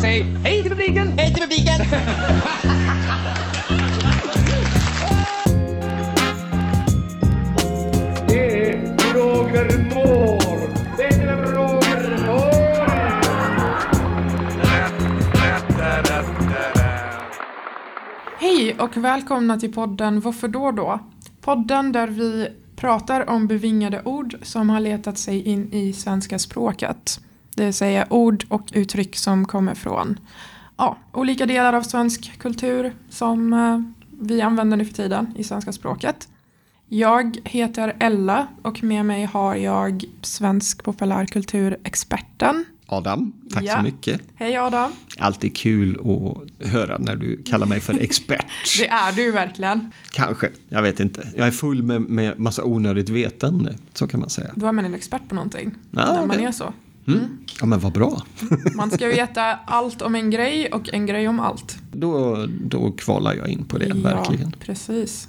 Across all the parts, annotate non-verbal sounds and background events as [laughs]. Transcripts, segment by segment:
Säg hej till publiken! Hej till publiken! Det är Roger Moore! Det är Roger Moore! Hej och välkomna till podden Varför då då? Podden där vi pratar om bevingade ord som har letat sig in i svenska språket. Det vill säga ord och uttryck som kommer från ja, olika delar av svensk kultur som eh, vi använder nu för tiden i svenska språket. Jag heter Ella och med mig har jag svensk populärkulturexperten. Adam, tack Ja. så mycket. Hej Adam! Alltid kul att höra när du kallar mig för [laughs] expert. Det är du verkligen. Kanske, jag vet inte. Jag är full med, med massa onödigt vetande, så kan man säga. Då är man en expert på någonting. Ja, när man det- är så. Ja men vad bra. Man ska veta allt om en grej och en grej om allt. Då, då kvalar jag in på det, verkligen. Mm. Ja, precis.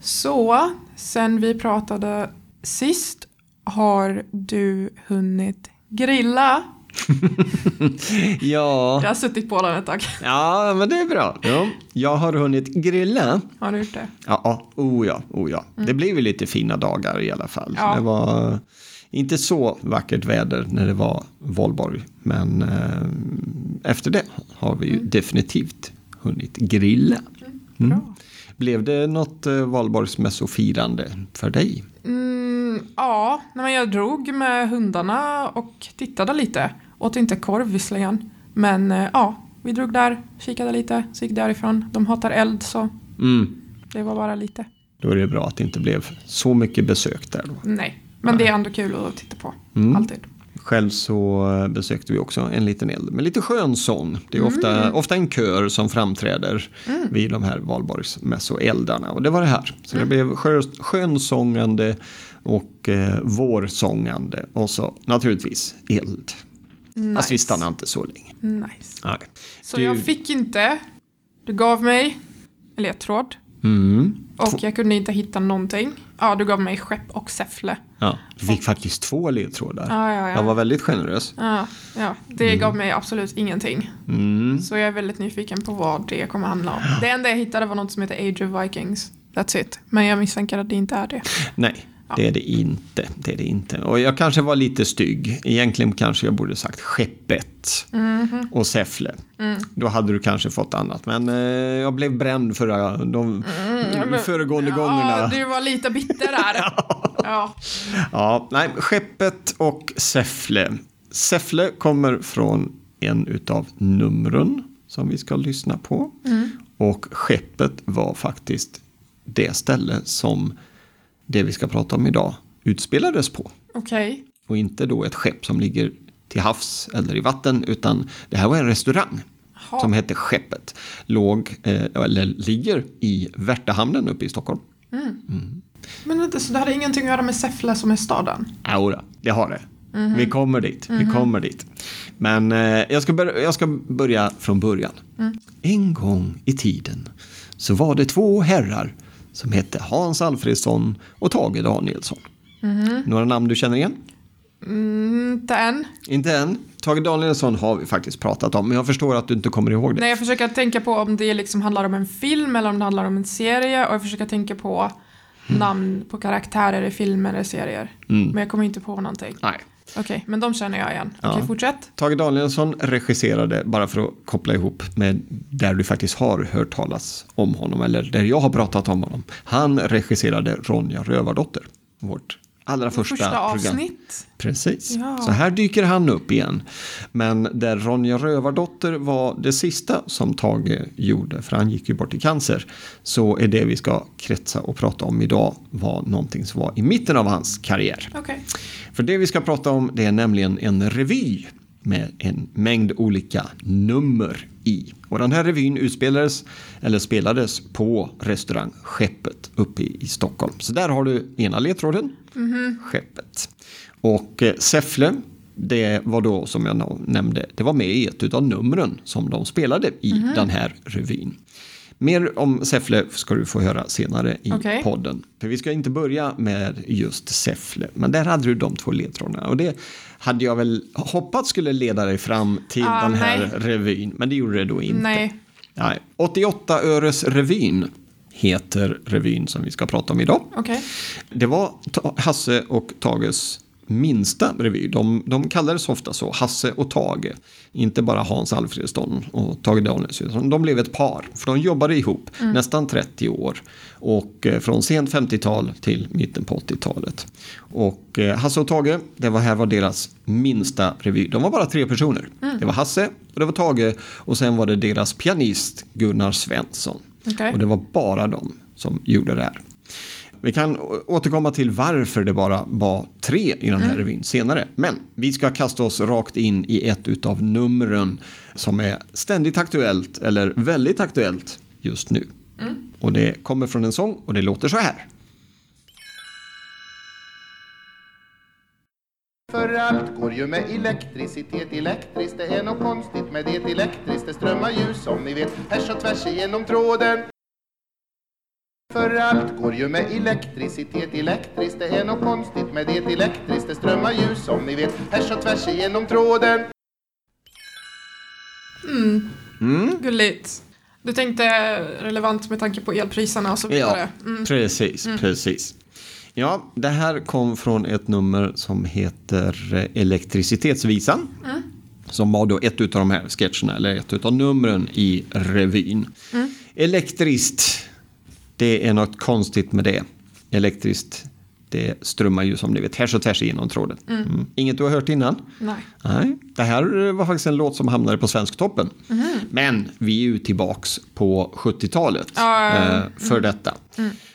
Så, sen vi pratade sist har du hunnit grilla. [laughs] Ja, Jag har suttit på den ett tag. ja men det är bra. Ja, jag har hunnit grilla. Har du gjort det? Ja, oh ja, oh ja. Det blev ju lite fina dagar i alla fall. Ja. Det var inte så vackert väder när det var valborg. Men eh, efter det har vi ju definitivt hunnit grilla. Mm. Bra. Blev det något eh, valborgsmässofirande för dig? Mm, ja, nej, men jag drog med hundarna och tittade lite. Åt inte korv visserligen. Men eh, ja, vi drog där, kikade lite, så gick därifrån. De hatar eld så Mm. det var bara lite. Då är det bra att det inte blev så mycket besök där då. Nej, men det är ändå kul att titta på. Mm. Alltid. Själv så besökte vi också en liten eld med lite skönsång. Det är ofta, ofta en kör som framträder vid de här valborgsmässoeldarna. Och det var det här. Så det blev skö, skönsångande och eh, vårsångande. Och så naturligtvis eld. Fast vi stannade inte så länge. Nice. Nej. Så Du- jag fick inte, du gav mig en ledtråd Mm. och jag kunde inte hitta någonting. Ja, du gav mig skepp och Säffle. Ja, vi fick faktiskt två ledtrådar. Ja, ja, ja. Jag var väldigt generös. Ja, ja, det gav mig absolut ingenting. Mm. Så jag är väldigt nyfiken på vad det kommer handla om. Det enda jag hittade var något som heter Age of Vikings. That's it. Men jag misstänker att det inte är det. Nej, det är det inte. Det är det inte. Och jag kanske var lite stygg. Egentligen kanske jag borde sagt skeppet Mhm. och Säffle. Mm. Då hade du kanske fått annat. Men eh, jag blev bränd förra, de föregående Mm, Ja, gångerna. du var lite bitter där. [laughs] ja. Ja, nej, skeppet och Säffle. Säffle kommer från en utav numren som vi ska lyssna på. Mm. Och skeppet var faktiskt det ställe som det vi ska prata om idag utspelades på. Okej. Och inte då ett skepp som ligger till havs eller i vatten, utan det här var en restaurang Jaha. som hette Skeppet. Låg, eh, eller ligger i Värtahamnen uppe i Stockholm. Men vänta, så det hade ingenting att göra med Säffle som är staden? Jodå, det har det. Mhm. Vi kommer dit, vi kommer dit. Men eh, jag, ska börja, jag ska börja från början. Mm. En gång i tiden så var det två herrar som hette Hans Alfredsson och Tage Danielsson. Mhm. Några namn du känner igen? Inte än. Inte än. Tage Danielsson har vi faktiskt pratat om, men jag förstår att du inte kommer ihåg det. Nej, jag försöker tänka på om det liksom handlar om en film eller om det handlar om en serie och jag försöker tänka på namn på karaktärer i filmer eller serier. Men jag kommer inte på någonting. Nej. Okej, men de känner jag igen. Okej, Ja. fortsätt. Tage Danielsson regisserade, bara för att koppla ihop med där du faktiskt har hört talas om honom, eller där jag har pratat om honom. Han regisserade Ronja Rövardotter, vårt allra första, Första avsnitt. Precis. Ja. Så här dyker han upp igen. Men där Ronja Rövardotter var det sista som Tage gjorde, för han gick ju bort i cancer, så är det vi ska kretsa och prata om idag var någonting som var i mitten av hans karriär. Okej. För det vi ska prata om det är nämligen en revy med en mängd olika nummer i. Och den här revyn utspelades, eller spelades på restaurang Skeppet uppe i, Stockholm. Så där har du ena ledtråden, Skeppet. Och eh, Säffle, det var då som jag nämnde, det var med i ett av numren som de spelade i den här revyn. Mer om Säffle ska du få höra senare i Okej. podden. För vi ska inte börja med just Säffle, men där hade du de två ledtrådarna. Och det hade jag väl hoppats skulle leda dig fram till Ah, den här nej. revyn, men det gjorde det då inte. Nej. Nej. 88 öres revyn heter revyn som vi ska prata om idag. Okej. Det var Hasse och Tages minsta revy. De, de kallades ofta så, Hasse och Tage. Inte bara Hans Alfredsson och Tage Danielsson, utan de blev ett par. För de jobbade ihop nästan 30 år. Och eh, från sent 50-tal till mitten på 80-talet. Och eh, Hasse och Tage, det var här var deras minsta revy. De var bara tre personer. Det var Hasse och det var Tage och sen var det deras pianist Gunnar Svensson. Okej. Och det var bara de som gjorde det här. Vi kan återkomma till varför det bara var tre i den här revyn senare. Men vi ska kasta oss rakt in i ett utav numren som är ständigt aktuellt eller väldigt aktuellt just nu. Och det kommer från en sång och det låter så här. För allt går ju med elektricitet Elektriskt, det är något konstigt med det Elektriskt, det strömmar ljus som ni vet Härs och tvärs igenom tråden För allt går ju med elektricitet Elektriskt, det är något konstigt med det Elektriskt, det strömmar ljus som ni vet Härs och tvärs igenom tråden Gulligt. Du tänkte relevant med tanke på elpriserna och så Ja, vidare. Mm. precis, precis. Ja, det här kom från ett nummer som heter eh, Elektricitetsvisan. Som var då ett av de här sketcherna, eller ett av numren i revyn. Elektriskt, det är något konstigt med det. Elektriskt, det strömmar ju som ni vet härs och tvärs igenom tråden. Mm. Inget du har hört innan? Nej. Nej, det här var faktiskt en låt som hamnade på Svensktoppen. Men vi är ju tillbaks på 70-talet Ja, eh, för detta.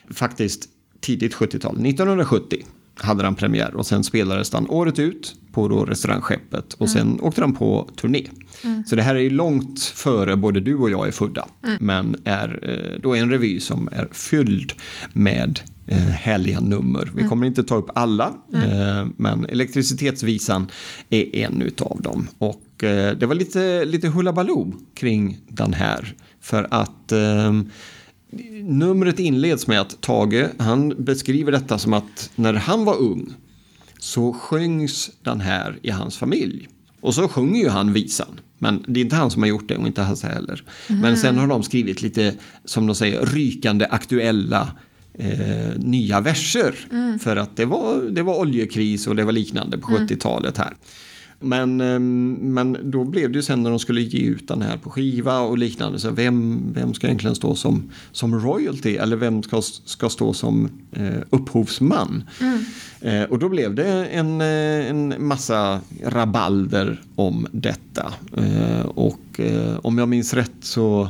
Faktiskt tidigt 70-tal. 1970 hade han premiär och sen spelades den året ut på då restaurangskeppet och sen åkte han på turné. Så det här är ju långt före både du och jag är födda. Men är eh, då en revy som är fylld med eh, härliga nummer. Vi kommer inte ta upp alla, eh, men Elektricitetsvisan är en utav dem. Och eh, det var lite, lite hullabaloo kring den här. För att eh, numret inleds med att Tage, han beskriver detta som att när han var ung så sjöngs den här i hans familj. Och så sjunger ju han visan. Men det är inte han som har gjort det och inte Hasse heller. Men sen har de skrivit lite, som de säger, rykande aktuella eh, nya verser. För att det var, det var oljekris och det var liknande på 70-talet här. Men, ehm, men då blev det ju sen när de skulle ge ut den här på skiva och liknande. Så vem, vem ska egentligen stå som, som royalty? Eller vem ska, ska stå som eh, upphovsman? Eh, och då blev det en, eh, en massa rabalder om detta. Eh, och eh, om jag minns rätt så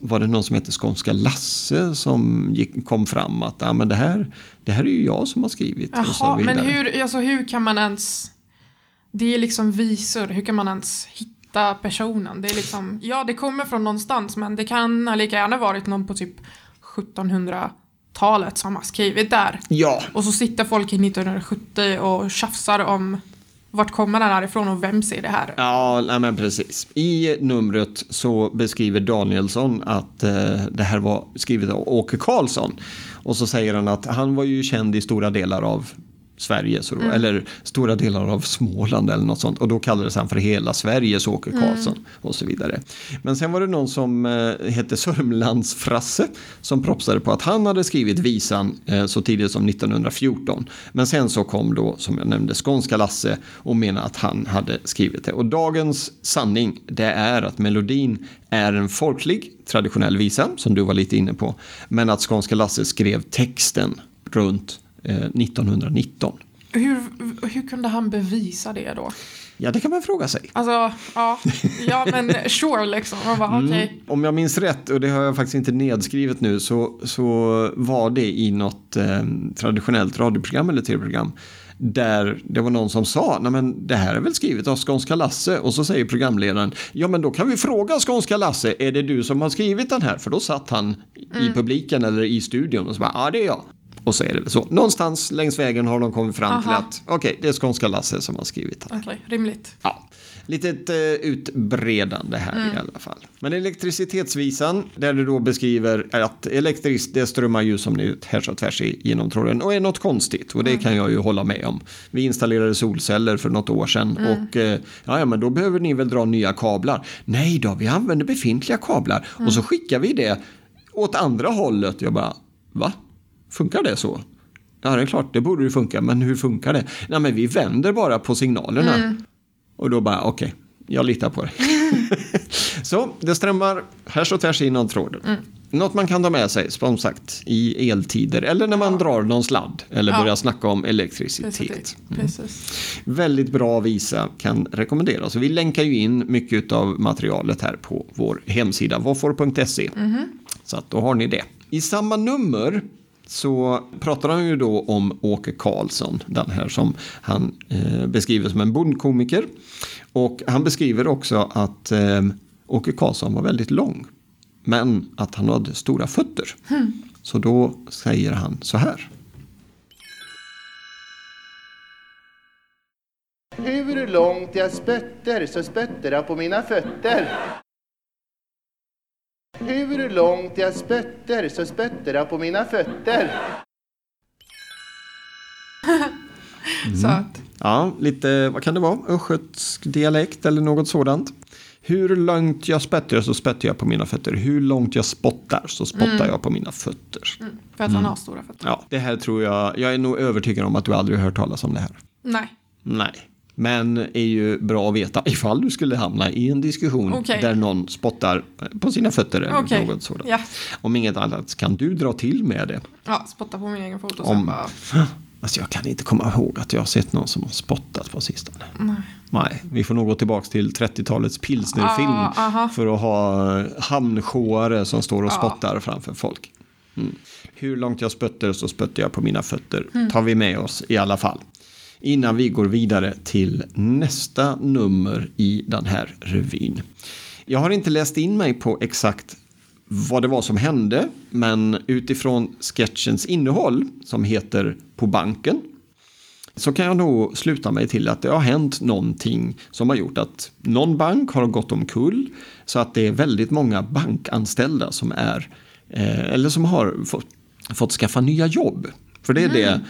var det någon som hette Skånska Lasse som gick, kom fram att ah, men det, här, det här är ju jag som har skrivit. Jaha, men hur, alltså, hur kan man ens... Det är liksom visor, hur kan man ens hitta personen? Det är liksom, ja det kommer från någonstans men det kan ha lika gärna varit någon på typ 1700-talet som har skrivit där. Ja, Och så sitter folk i 1970 och tjafsar om vart kommer den här ifrån och vem ser det här? Ja, nej, men precis. I numret så beskriver Danielsson att eh, det här var skrivet av Åke Karlsson. Och så säger han att han var ju känd i stora delar av Sverige, så då, eller stora delar av Småland eller något sånt. Och då kallades han för hela Sveriges Åke Karlsson och så vidare. Men sen var det någon som eh, hette Sörmlandsfrasse som propsade på att han hade skrivit visan eh, så tidigt som 1914. Men sen så kom då, som jag nämnde, Skånska Lasse och menade att han hade skrivit det. Och dagens sanning, det är att melodin är en folklig, traditionell visa, som du var lite inne på. Men att Skånska Lasse skrev texten runt 1919. Hur, hur kunde han bevisa det då? Ja, det kan man fråga sig. Alltså, ja, ja men sure liksom. Man bara, okej. Om jag minns rätt, och det har jag faktiskt inte nedskrivet nu, så, så var det i något eh, traditionellt radioprogram eller tv-program där det var någon som sa, nej men det här är väl skrivet av Skånska Lasse och så säger programledaren, ja men då kan vi fråga Skånska Lasse, är det du som har skrivit den här? För då satt han i publiken eller i studion och så bara, ja det är jag. Och så är det väl så. Någonstans längs vägen har de kommit fram till Aha. att okej, det är skånska Lasse som har skrivit det. Okej, rimligt. Ja, litet eh, utbredande här Mm. i alla fall. Men elektricitetsvisan, där det då beskriver att elektriskt, det strömmar ju som ni vet härs och tvärs i- genom tråden och är något konstigt. Och det Mm. kan jag ju hålla med om. Vi installerade solceller för något år sedan Mm. och eh, ja, ja, men då behöver ni väl dra nya kablar. Nej då, vi använder befintliga kablar och Mm. så skickar vi det åt andra hållet. Jag bara, va? Funkar det så? Ja, det är klart, det borde ju funka, men hur funkar det? Nej, men vi vänder bara på signalerna. Mm. Och då bara, okej, jag litar på det. [laughs] så det strömmar härs och tvärs inom tråden. Mm. Något man kan ta med sig, som sagt, i eltider eller när man drar någon sladd eller Ja. börjar snacka om elektricitet. Precis. Precis. Väldigt bra visa, kan rekommenderas. Vi länkar ju in mycket av materialet här på vår hemsida, vårfor.se. Så att då har ni det. I samma nummer så pratar han ju då om Åke Karlsson, den här som han eh, beskriver som en bondkomiker. Och han beskriver också att eh, Åke Karlsson var väldigt lång, men att han hade stora fötter. Så då säger han så här. Hur långt jag spötter så spötter jag på mina fötter. Hur långt jag spötter så spötter jag på mina fötter. Söt. Ja, lite, vad kan det vara? Östgötsk dialekt eller något sådant. Hur långt jag spöttar så spöttar jag på mina fötter. Hur långt jag spottar så spottar jag på mina fötter. För att han har stora fötter. Ja, det här tror jag, jag är nog övertygad om att du aldrig har hört talas om det här. Nej. Nej. Men är ju bra att veta [laughs] ifall du skulle hamna i en diskussion Okej. där någon spottar på sina fötter eller Okej. något sådant. Ja. Om inget annat kan du dra till med det. ja, spotta på min egen fot och Om- bara... [laughs] Alltså jag kan inte komma ihåg att jag har sett någon som har spottat på sistone. Nej. Nej, vi får nog gå tillbaka till 30-talets pilsnerfilm Ah, för att ha hamnshoare som står och Ja. spottar framför folk. Mm. Hur långt jag spötter så spötter jag på mina fötter. Mm. tar vi med oss i alla fall. Innan vi går vidare till nästa nummer i den här revyn. Jag har inte läst in mig på exakt vad det var som hände, men utifrån sketchens innehåll som heter På banken så kan jag nog sluta mig till att det har hänt någonting som har gjort att någon bank har gått omkull så att det är väldigt många bankanställda som är eh, eller som har fått, fått skaffa nya jobb. För det är det,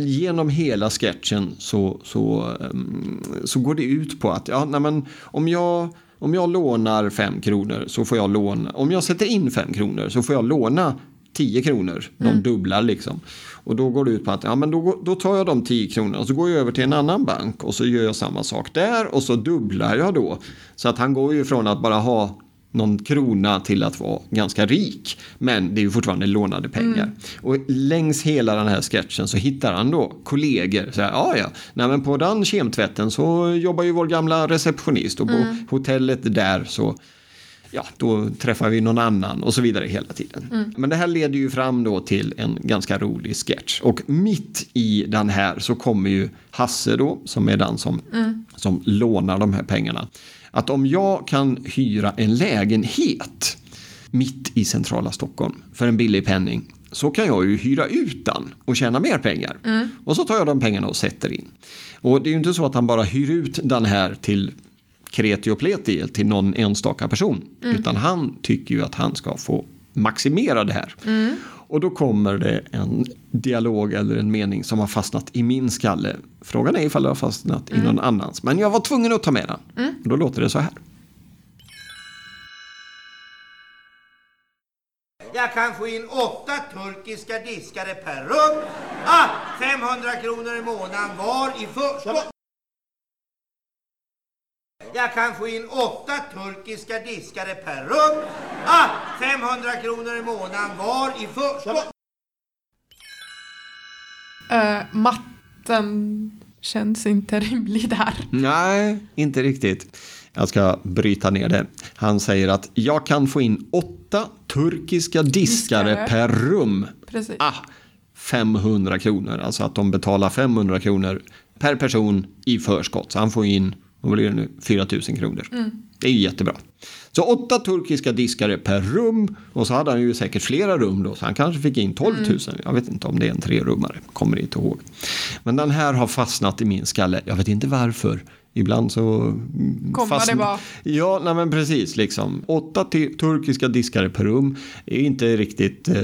genom hela sketchen så, så, ehm, så går det ut på att ja, nej men, om, jag, om jag lånar fem kronor så får jag låna, om jag sätter in fem kronor så får jag låna 10 kronor, de dubblar liksom. Och då går det ut på att ja, men då, då tar jag de 10 kronorna och så går jag över till en annan bank och så gör jag samma sak där och så dubblar jag då. Så att han går ju från att bara ha någon krona till att vara ganska rik. Men det är ju fortfarande lånade pengar. Och längs hela den här sketchen så hittar han då kollegor. Så här, ja, ja, nej, men på den kemtvätten så jobbar ju vår gamla receptionist och på hotellet där så ja, då träffar vi någon annan och så vidare hela tiden. Men det här leder ju fram då till en ganska rolig sketch. Och mitt i den här så kommer ju Hasse då, som är den som, som lånar de här pengarna. Att om jag kan hyra en lägenhet mitt i centrala Stockholm för en billig penning så kan jag ju hyra ut den och tjäna mer pengar. Och så tar jag de pengarna och sätter in. Och det är ju inte så att han bara hyr ut den här till kreti och pleti till någon enstaka person. Utan han tycker ju att han ska få maximera det här. Och då kommer det en dialog eller en mening som har fastnat i min skalle. Frågan är ifall det har fastnat i någon annans. Men jag var tvungen att ta med den. Och då låter det så här. Jag kan få in åtta turkiska diskare per rum. Ah, 500 kronor i månaden var i förskott. Jag kan få in åtta turkiska diskare per rum. Ah, 500 kronor i månaden var i förskott. Eh, matten känns inte [laughs] rimlig där. Nej, inte riktigt. Jag ska bryta ner det. Han säger att jag kan få in åtta turkiska diskare, Diskare. per rum. Precis. Ah, 500 kronor, alltså att de betalar 500 kronor per person i förskott. Så han får in, Vad blir det nu? 4 000 kronor. Det är ju jättebra. Så åtta turkiska diskare per rum och så hade han ju säkert flera rum då så han kanske fick in 12 000. Jag vet inte om det är en trerummare, kommer inte ihåg. Men den här har fastnat i min skalle, jag vet inte varför. Ibland så... mm, Kommer det bara? Ja, nej men precis. Liksom. Åtta turkiska diskare per rum är inte riktigt... Eh,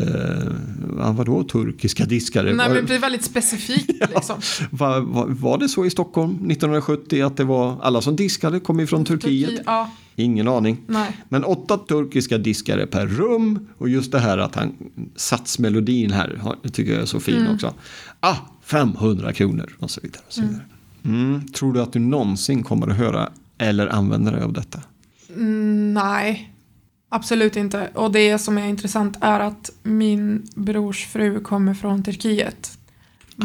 vad- vadå turkiska diskare? Nej, men det blir väldigt specifikt [laughs] liksom. var, var, var det så i Stockholm 1970 att det var alla som diskade kom ifrån Turkiet? Turki- Ja, Ingen aning. nej. Men åtta turkiska diskare per rum och just det här att han satsmelodin här tycker jag är så fin Mm. också. Ah, 500 kronor och så vidare. Och så vidare. Mm. Mm. Tror du att du någonsin kommer att höra eller använda dig av detta? Mm, nej, absolut inte. Och det som är intressant är att min brors fru kommer från Turkiet.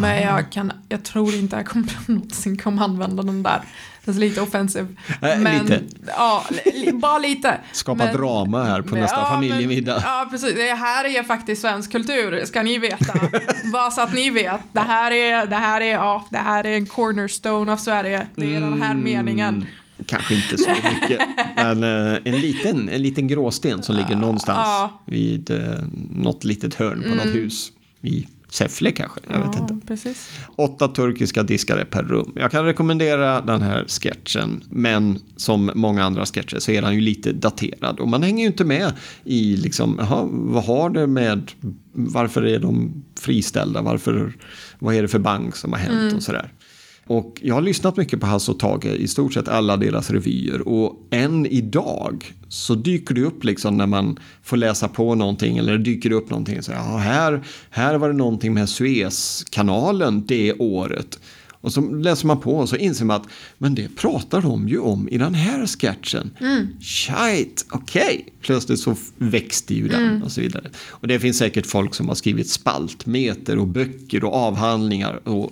Men Ah. jag, kan, jag tror inte jag kommer [laughs] någonsin kommer använda den där. Det är lite offensiv. Äh, men, lite. Ja, li, bara lite. Skapa Men- drama här på men- nästa ja, familjemiddag. Ja, precis. Det här är faktiskt svensk kultur, ska ni veta. [laughs] Bara så att ni vet. Det här är, det här är, ja, det här är en cornerstone av Sverige. Det är den här Mm. meningen. Kanske inte så mycket. Men eh, en, liten, en liten gråsten som ligger någonstans Ja. vid eh, något litet hörn på något hus. I Säffle kanske, jag vet ja, inte. precis. Åtta turkiska diskare per rum. Jag kan rekommendera den här sketchen, men som många andra sketcher så är den ju lite daterad. Och man hänger ju inte med i liksom, jaha, vad har det med, varför är de friställda, varför, vad är det för bank som har hänt och sådär. Och jag har lyssnat mycket på Hasse och Tage i stort sett alla deras revyer och än idag så dyker det upp liksom när man får läsa på någonting eller dyker det upp någonting så ja, här, här var det någonting med Suezkanalen det året. Och så läser man på och så inser man att men det pratar de ju om i den här sketchen. Mm. Shit, okej. Plötsligt så växte ju den och så vidare. Och det finns säkert folk som har skrivit spaltmeter och böcker och avhandlingar och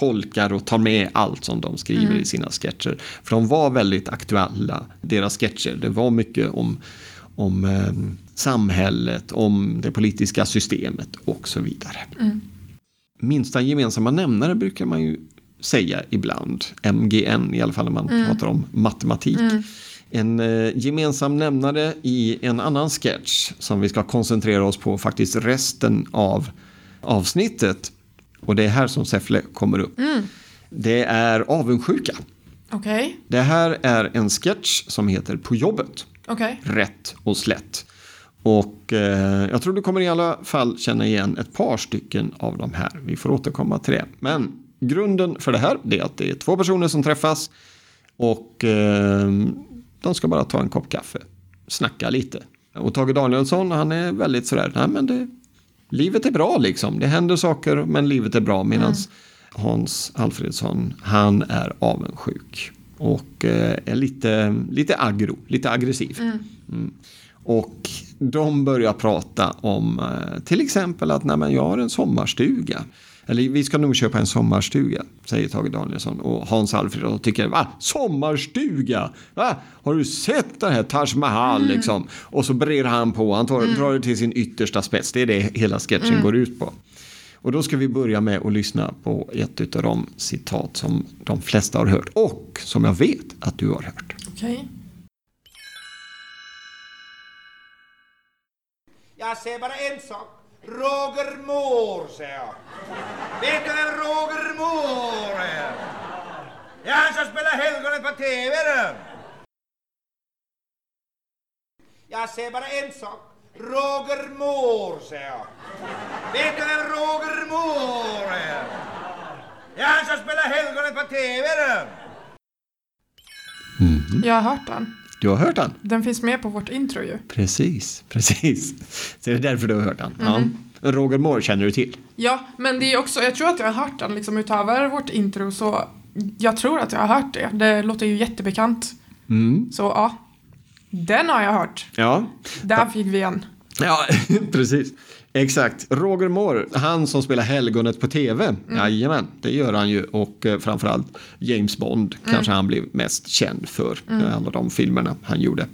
tolkar och tar med allt som de skriver i sina sketcher. För de var väldigt aktuella, deras sketcher. Det var mycket om, om eh, samhället, om det politiska systemet och så vidare. Minsta gemensamma nämnare brukar man ju säga ibland. MGN i alla fall när man pratar om matematik. En eh, gemensam nämnare i en annan sketch som vi ska koncentrera oss på faktiskt resten av avsnittet. Och det är här som Säffle kommer upp. Det är avundsjuka. Okej, Det här är en sketch som heter På jobbet. okej. Rätt och slätt. Och eh, jag tror du kommer i alla fall känna igen ett par stycken av de här. Vi får återkomma till det. Men grunden för det här är att det är två personer som träffas och eh, de ska bara ta en kopp kaffe, snacka lite. Och Tage Danielsson han är väldigt sådär, nej men det, livet är bra liksom. Det händer saker men livet är bra. Medan Hans Alfredsson, han är avundsjuk. Och eh, är lite, lite aggro, lite aggressiv. Mm. Och de börjar prata om eh, till exempel att nej, jag har en sommarstuga. Eller vi ska nog köpa en sommarstuga, säger Tage Danielsson. Och Hans Alfredsson tycker, va? Sommarstuga? Va? Har du sett det här Taj Mahal liksom? Och så brer han på, han tar, drar det till sin yttersta spets. Det är det hela sketchen går ut på. Och då ska vi börja med att lyssna på ett av de citat som de flesta har hört. Och som jag vet att du har hört. Okej. Jag säger bara en sak. Roger Moore, säger jag. Vet du vem Roger Moore är? Det är han som spelar Helgonet på TV, du. Jag säger bara en sak. Roger Moore, säger jag. Vet du vem Roger Moore är? Det är han som spelar Helgonet på TV, du. Jag har hört den. Du har hört den? Den finns med på vårt intro ju. Precis, precis. Så det är därför du har hört den. Ja. Roger Moore känner du till. Ja, men det är också, jag tror att jag har hört den liksom utöver vårt intro så jag tror att jag har hört det. Det låter ju jättebekant. Så ja, den har jag hört. Ja, Där fick vi en. ja [laughs] precis. Exakt. Roger Moore, han som spelar Helgonet på TV. Mm. Jajamän, det gör han ju. Och eh, framförallt James Bond kanske han blev mest känd för. eh, Alla de filmerna han gjorde.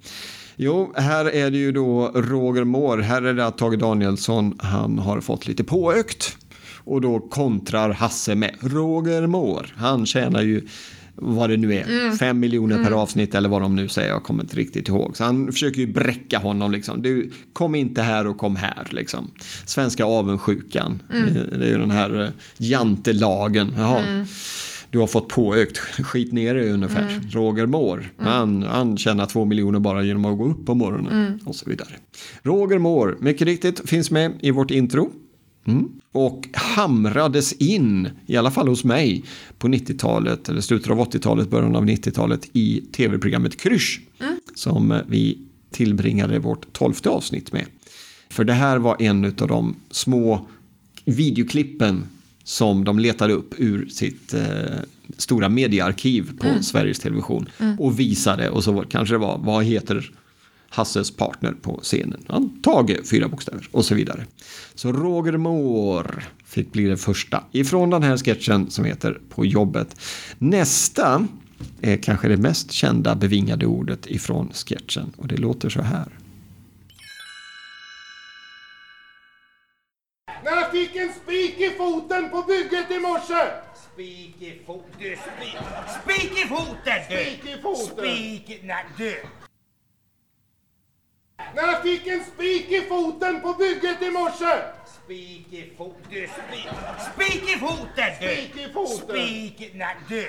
Jo, här är det ju då Roger Moore. Här är det att Tage Danielsson, han har fått lite påökt. Och då kontrar Hasse med Roger Moore. Han tjänar ju vad det nu är, fem miljoner per avsnitt eller vad de nu säger, jag kommer inte riktigt ihåg. Så han försöker ju bräcka honom liksom. Du, kom inte här och kom här liksom. Svenska avundsjukan, det, det är ju den här eh, jantelagen. Jaha. Du har fått påökt, [laughs] skit ner dig ungefär. Roger Moore, han, han tjänar två miljoner bara genom att gå upp på morgonen och så vidare. Roger Moore, mycket riktigt, finns med i vårt intro. Mm. Och hamrades in, i alla fall hos mig, på 90-talet, eller slutet av 80-talet, början av 90-talet i tv-programmet Krysch. Som eh, vi tillbringade vårt tolfte avsnitt med. För det här var en av de små videoklippen som de letade upp ur sitt eh, stora mediearkiv på Sveriges Television. Och visade, och så kanske det var, vad heter Hasses partner på scenen. Han, Tage, fyra bokstäver och så vidare. Så Roger Moore fick bli det första ifrån den här sketchen som heter På jobbet. Nästa är kanske det mest kända bevingade ordet ifrån sketchen och det låter så här. När jag fick en spik i foten på bygget i morse. Spik i foten, du spik, spik i foten du! Spik i foten. Spik i, nej du! När jag fick en spik i foten på bygget i morse. Spik i foten, du spik, spik i foten du! Spik i foten. Spik i, nej du!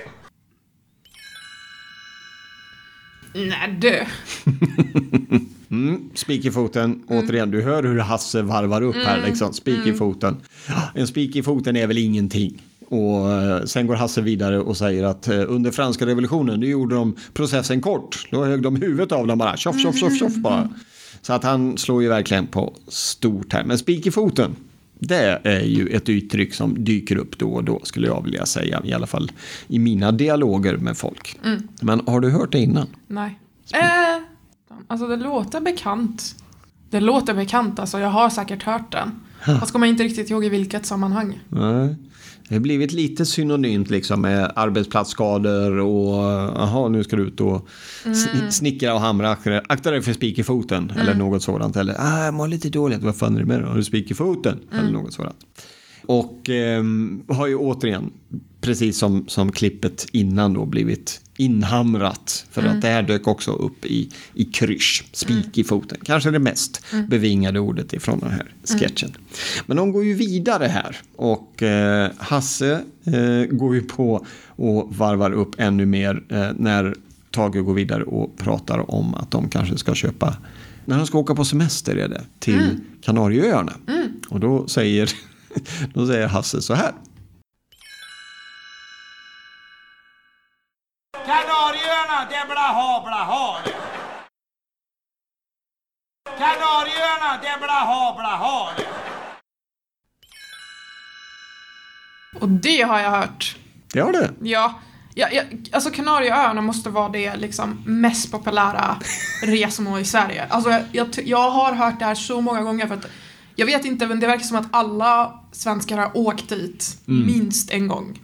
Nej du. [laughs] Mm, spik i foten. Återigen, du hör hur Hasse varvar upp här. Liksom. Spik i foten. En spik i foten är väl ingenting. Och eh, sen går Hasse vidare och säger att eh, under franska revolutionen, nu gjorde de processen kort. Då högg de huvudet av dem bara. Tjoff, tjoff, tjoff, tjoff bara. Så att han slår ju verkligen på stort här. Men spik i foten, det är ju ett uttryck som dyker upp då och då skulle jag vilja säga. I alla fall i mina dialoger med folk. Men har du hört det innan? Nej. Eh, alltså det låter bekant. Det låter bekant alltså, jag har säkert hört den. Fast kommer inte riktigt ihåg i vilket sammanhang. Nej. Det har blivit lite synonymt liksom med arbetsplatsskador och jaha nu ska du ut och sn- snickra och hamra. Akta- dig för spik i foten eller något sådant. Eller ah, jag mår lite dåligt, vad fan är det med dig? Har du spik i foten? Eller något sådant. Och ehm, har ju återigen, precis som, som klippet innan då, blivit inhamrat. För att det här dök också upp i, i krysch, spik i foten. Kanske det mest bevingade ordet ifrån den här sketchen. Men de går ju vidare här och eh, Hasse eh, går ju på och varvar upp ännu mer eh, när Tage går vidare och pratar om att de kanske ska köpa när de ska åka på semester är det, till Kanarieöarna. Och då säger, [laughs] då säger Hasse så här. Kanarieöarna, det är blaha blaha det. Kanarieöarna, det är blaha blaha det. Och det har jag hört. Det har det. Ja, ja, ja alltså Kanarieöarna måste vara det liksom mest populära resmål i Sverige. Alltså jag, jag, har hört det här så många gånger för att jag vet inte men det verkar som att alla svenskar har åkt dit minst en gång.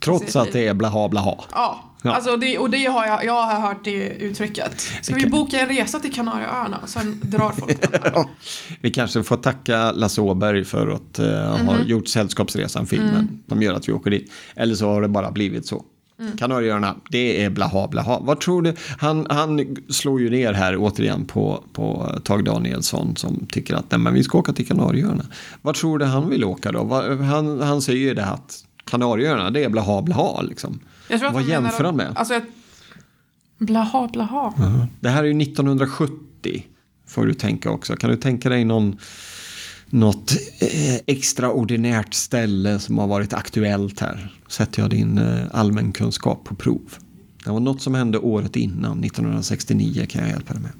Trots att det är blaha blaha. Ja, Ja. Alltså det, och det har jag, jag har hört det uttrycket. Ska vi boka en resa till Kanarieöarna och sen drar folk här. [laughs] Ja. Vi kanske får tacka Lasse Åberg för att uh, ha gjort Sällskapsresan filmen. De gör att vi åker dit. Eller så har det bara blivit så. Kanarieöarna, det är blaha blaha. Vad tror du? Han, han slår ju ner här återigen på, på Tage Danielsson som tycker att nej, men vi ska åka till Kanarieöarna. Vad tror du han vill åka då? Vad- Han, han säger ju det att Kanarieöarna, det är blaha blaha liksom. Jag tror att Vad jämför han med? Alltså, jag, blaha blaha. Det här är ju 1970. Får du tänka också. Kan du tänka dig någon, något eh, extraordinärt ställe som har varit aktuellt här? Sätter jag din eh, allmänkunskap på prov. Det var något som hände året innan, 1969 kan jag hjälpa dig med.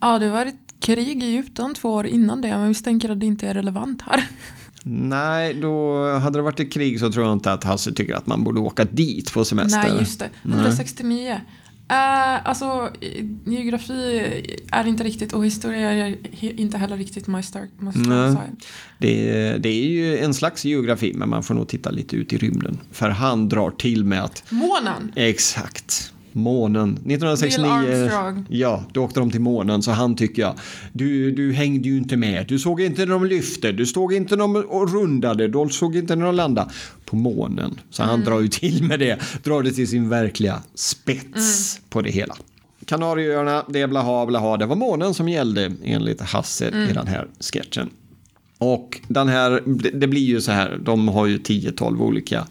Ja, det var ett krig i Egypten två år innan det, men vi tänker att det inte är relevant här. Nej, då hade det varit ett krig så tror jag inte att Hasse tycker att man borde åka dit på semester. Nej, just det. 169. Uh, alltså, i- geografi är inte riktigt och historia är inte heller riktigt my stark, my Nej. side. Det, det är ju en slags geografi, men man får nog titta lite ut i rymden. För han drar till med att Månen! Exakt. Månen. 1969. Neil Armstrong. Ja, då åkte de till månen. Så han tycker jag. Du, du hängde ju inte med. Du såg inte när de lyfte. Du såg inte när de rundade. Du såg inte när de landade. på månen. Så han drar ju till med det, drar det till sin verkliga spets på det hela. Kanarieöarna, det är blaha blaha, det var månen som gällde enligt Hasse i den här sketchen. Och den här, det blir ju så här, de har ju 10-12 olika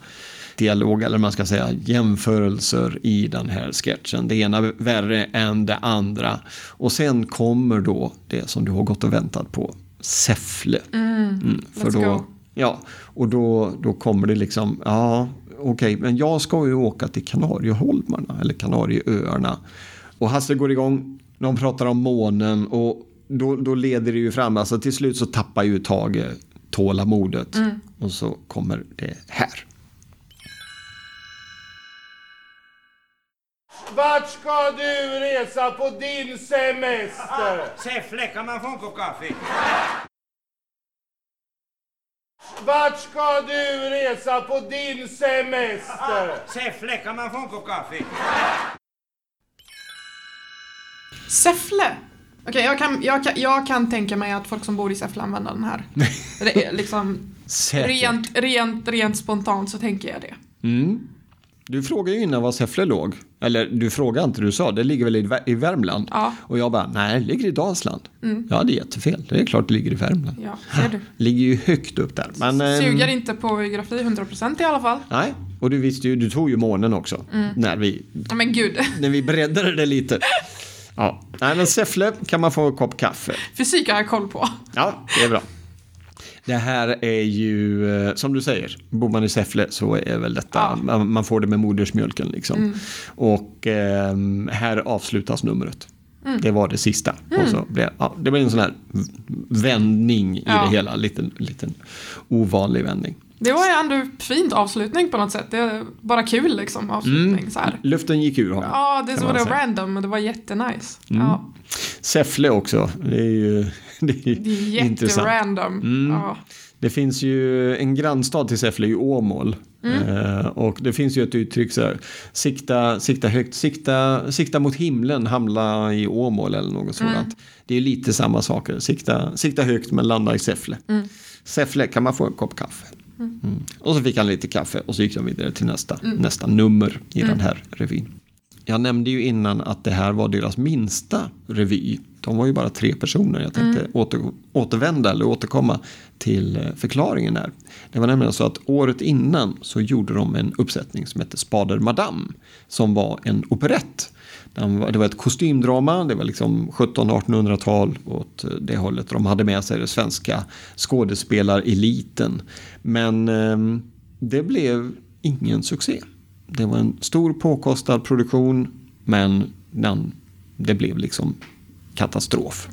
dialog, eller man ska säga jämförelser i den här sketchen. Det ena värre än det andra. Och sen kommer då det som du har gått och väntat på, Säffle. Mm, för let's då, go. Ja, och då, då kommer det liksom, ja okej, men jag ska ju åka till Kanarieholmarna eller Kanarieöarna. Och Hasse går igång, de pratar om månen och då, då leder det ju fram, alltså till slut så tappar ju Tage tålamodet. Och så kommer det här. Vart ska du resa på din semester? Säffle, kan man få en kopp kaffe? Vart ska du resa på din semester? Säffle, kan man få en kopp kaffe? Säffle! Okej, jag, kan, jag, kan, jag kan tänka mig att folk som bor i Säffle använder den här. [laughs] Det är liksom rent, rent, rent spontant så tänker jag det. Mm. Du frågade ju innan var Säffle låg. Eller du frågade inte, du sa det ligger väl i, Vär- i Värmland? Ja. Och jag bara, nej det ligger i Dalsland. Ja, det är jättefel. Det är klart det ligger i Värmland. Ja, ser du. [laughs] Ligger ju högt upp där. Men, ehm, Suger inte på geografi 100% i alla fall. Nej, och du visste ju, du tog ju månen också. När, vi, Ja, men gud. [laughs] när vi breddade det lite. [laughs] Ja, nej men Säffle kan man få en kopp kaffe. Fysik har jag koll på. Ja, det är bra. Det här är ju, eh, som du säger, bor man i Säffle så är väl detta, Ja. Mm. man, får det med modersmjölken liksom. Och ehm, här avslutas numret. Mm. Det var det sista. Och så blev, ja, det blev en sån här vändning i Ja. det hela, liten, liten ovanlig vändning. Det var ju ändå fint avslutning på något sätt. Det bara kul liksom avslutning så här. Luften gick ur honom. Ja, det var det random men det var jättenice. Ja, Säffle också, det är ju [laughs] det är det är jätterandom. Ja. Det finns ju en grannstad till Säffle i Åmål. Mm. Eh, och det finns ju ett uttryck så här, sikta, sikta högt, sikta, sikta mot himlen, hamna i Åmål eller något Mm. sådant. Det är lite samma saker, sikta, sikta högt men landa i Säffle. Mm. Säffle kan man få en kopp kaffe. Mm. Och så fick han lite kaffe och så gick de vidare till nästa, Mm. nästa nummer i den här revyn. Jag nämnde ju innan att det här var deras minsta revy. De var ju bara tre personer. Jag tänkte åter, återvända eller återkomma till eh, förklaringen här. Det var nämligen så att året innan så gjorde de en uppsättning som hette Spader Madame. Som var en operett. Det var ett kostymdrama, det var liksom 1700-1800-tal åt det hållet. De hade med sig den svenska skådespelareliten. Men ehm, det blev ingen succé. Det var en stor påkostad produktion men den, det blev liksom katastrof.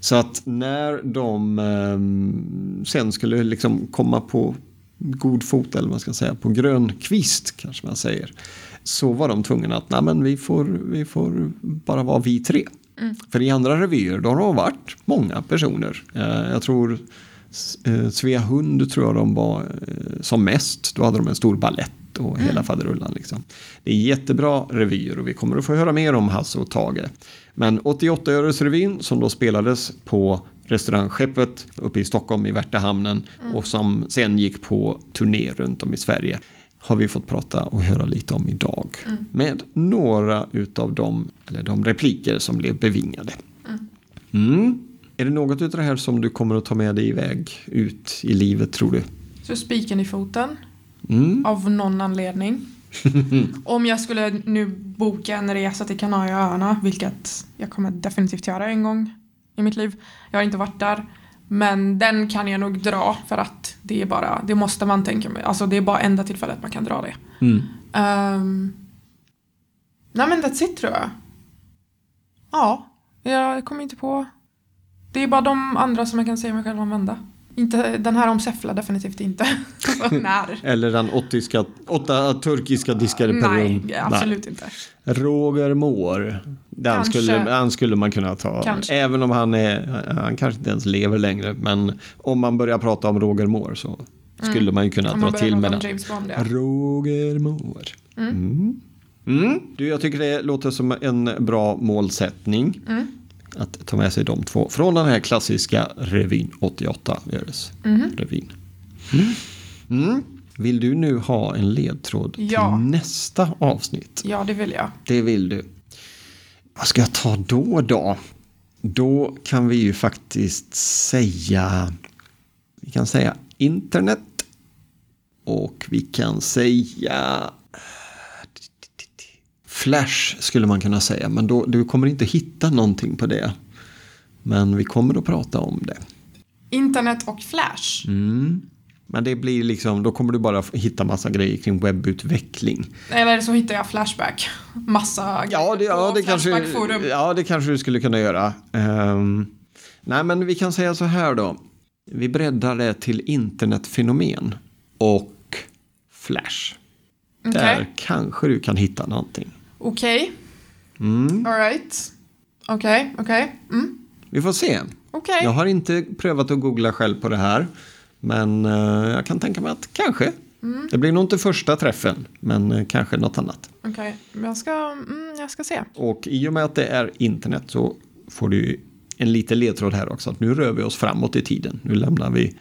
Så att när de ehm, sen skulle liksom komma på god fot eller vad man ska säga, på grön kvist kanske man säger. Så var de tvungna att, nej men vi får, vi får bara vara vi tre. För i andra revyer då har de varit många personer. Eh, jag tror eh, Svea Hund tror jag de var eh, som mest. Då hade de en stor ballett och hela faderullan. Liksom. Det är jättebra revyer och vi kommer att få höra mer om Hasse och Tage. Men 88 öresrevyn som då spelades på restaurangskeppet uppe i Stockholm i Värtahamnen och som sen gick på turné runt om i Sverige har vi fått prata och höra lite om idag. Med några utav de, eller de repliker som blev bevingade. Mm. Är det något utav det här som du kommer att ta med dig iväg ut i livet tror du? Så spiken i foten. Mm. Av någon anledning. [laughs] Om jag skulle nu boka en resa till Kanarieöarna, vilket jag kommer definitivt göra en gång i mitt liv. Jag har inte varit där. Men den kan jag nog dra för att det är bara, det måste man tänka med. Alltså det är bara enda tillfället man kan dra det. Mm. Um, nej men that's it tror jag. Ja, jag kommer inte på. Det är bara de andra som jag kan säga mig själv använda. Inte den här om Säffle, definitivt inte. [laughs] När? Eller den åttiska, åtta turkiska diskade per? Nej, absolut inte. Roger Moore. Den Kanske. skulle, den skulle man kunna ta. Kanske. Även om han, är, han kanske inte ens lever längre. Men om man börjar prata om Roger Moore så skulle man ju kunna Om dra till med den. Bond, ja. Roger Moore. Mm. Mm. Du, jag tycker det låter som en bra målsättning. Mm. Att ta med sig de två från den här klassiska revyn 88 Öres Mhm. revyn. Mm. Vill du nu ha en ledtråd Ja. till nästa avsnitt? Ja, det vill jag. Det vill du. Vad ska jag ta då då? Då kan vi ju faktiskt säga... Vi kan säga internet. Och vi kan säga... Flash skulle man kunna säga, men då, du kommer inte hitta någonting på det. Men vi kommer att prata om det. Internet och Flash. Mm. Men det blir liksom, då kommer du bara hitta massa grejer kring webbutveckling. Eller så hittar jag Flashback. Massa Ja, det, ja, det kanske, forum. ja, det kanske du skulle kunna göra. Ehm, nej, men vi kan säga så här då. Vi breddar det till internetfenomen och Flash. Okej. Där kanske du kan hitta någonting. Okej. Mm. All right. Okej, okej. Mm. Vi får se. Okej. Jag har inte prövat att googla själv på det här. Men eh, jag kan tänka mig att kanske. Mm. Det blir nog inte första träffen, men eh, kanske något annat. Okej. Men Jag, ska, mm, jag ska se. Och i och med att det är internet så får du en liten ledtråd här också. Att nu rör vi oss framåt i tiden. Nu lämnar vi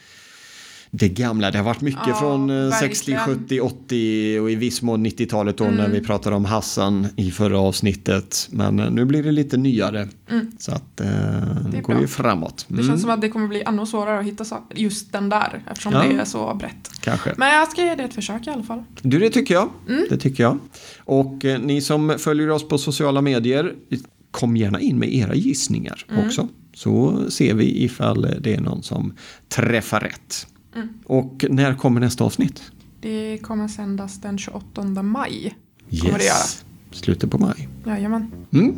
det gamla. Det har varit mycket Ja, från eh, 60, verkligen. 70, 80 och i viss mån 90-talet då när vi Mm. pratade om Hassan i förra avsnittet. Men eh, nu blir det lite nyare. Så att eh, nu går bra. vi framåt. Det Mm, känns som att det kommer bli ännu svårare att hitta just den där. Eftersom Ja. det är så brett. Kanske. Men jag ska ge det ett försök i alla fall. Du, det tycker jag. Mm. Det tycker jag. Och eh, ni som följer oss på sociala medier, kom gärna in med era gissningar Mm. också. Så ser vi ifall det är någon som träffar rätt. Mm. Och när kommer nästa avsnitt? Det kommer sändas den 28 maj. Kommer det göra. Slutet på maj. Jajamän. Mm.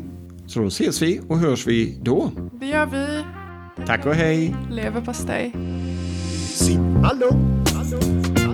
Så då ses vi och hörs vi då. Det gör vi. Tack och hej! Leverpastej. Si, hallå, hallå.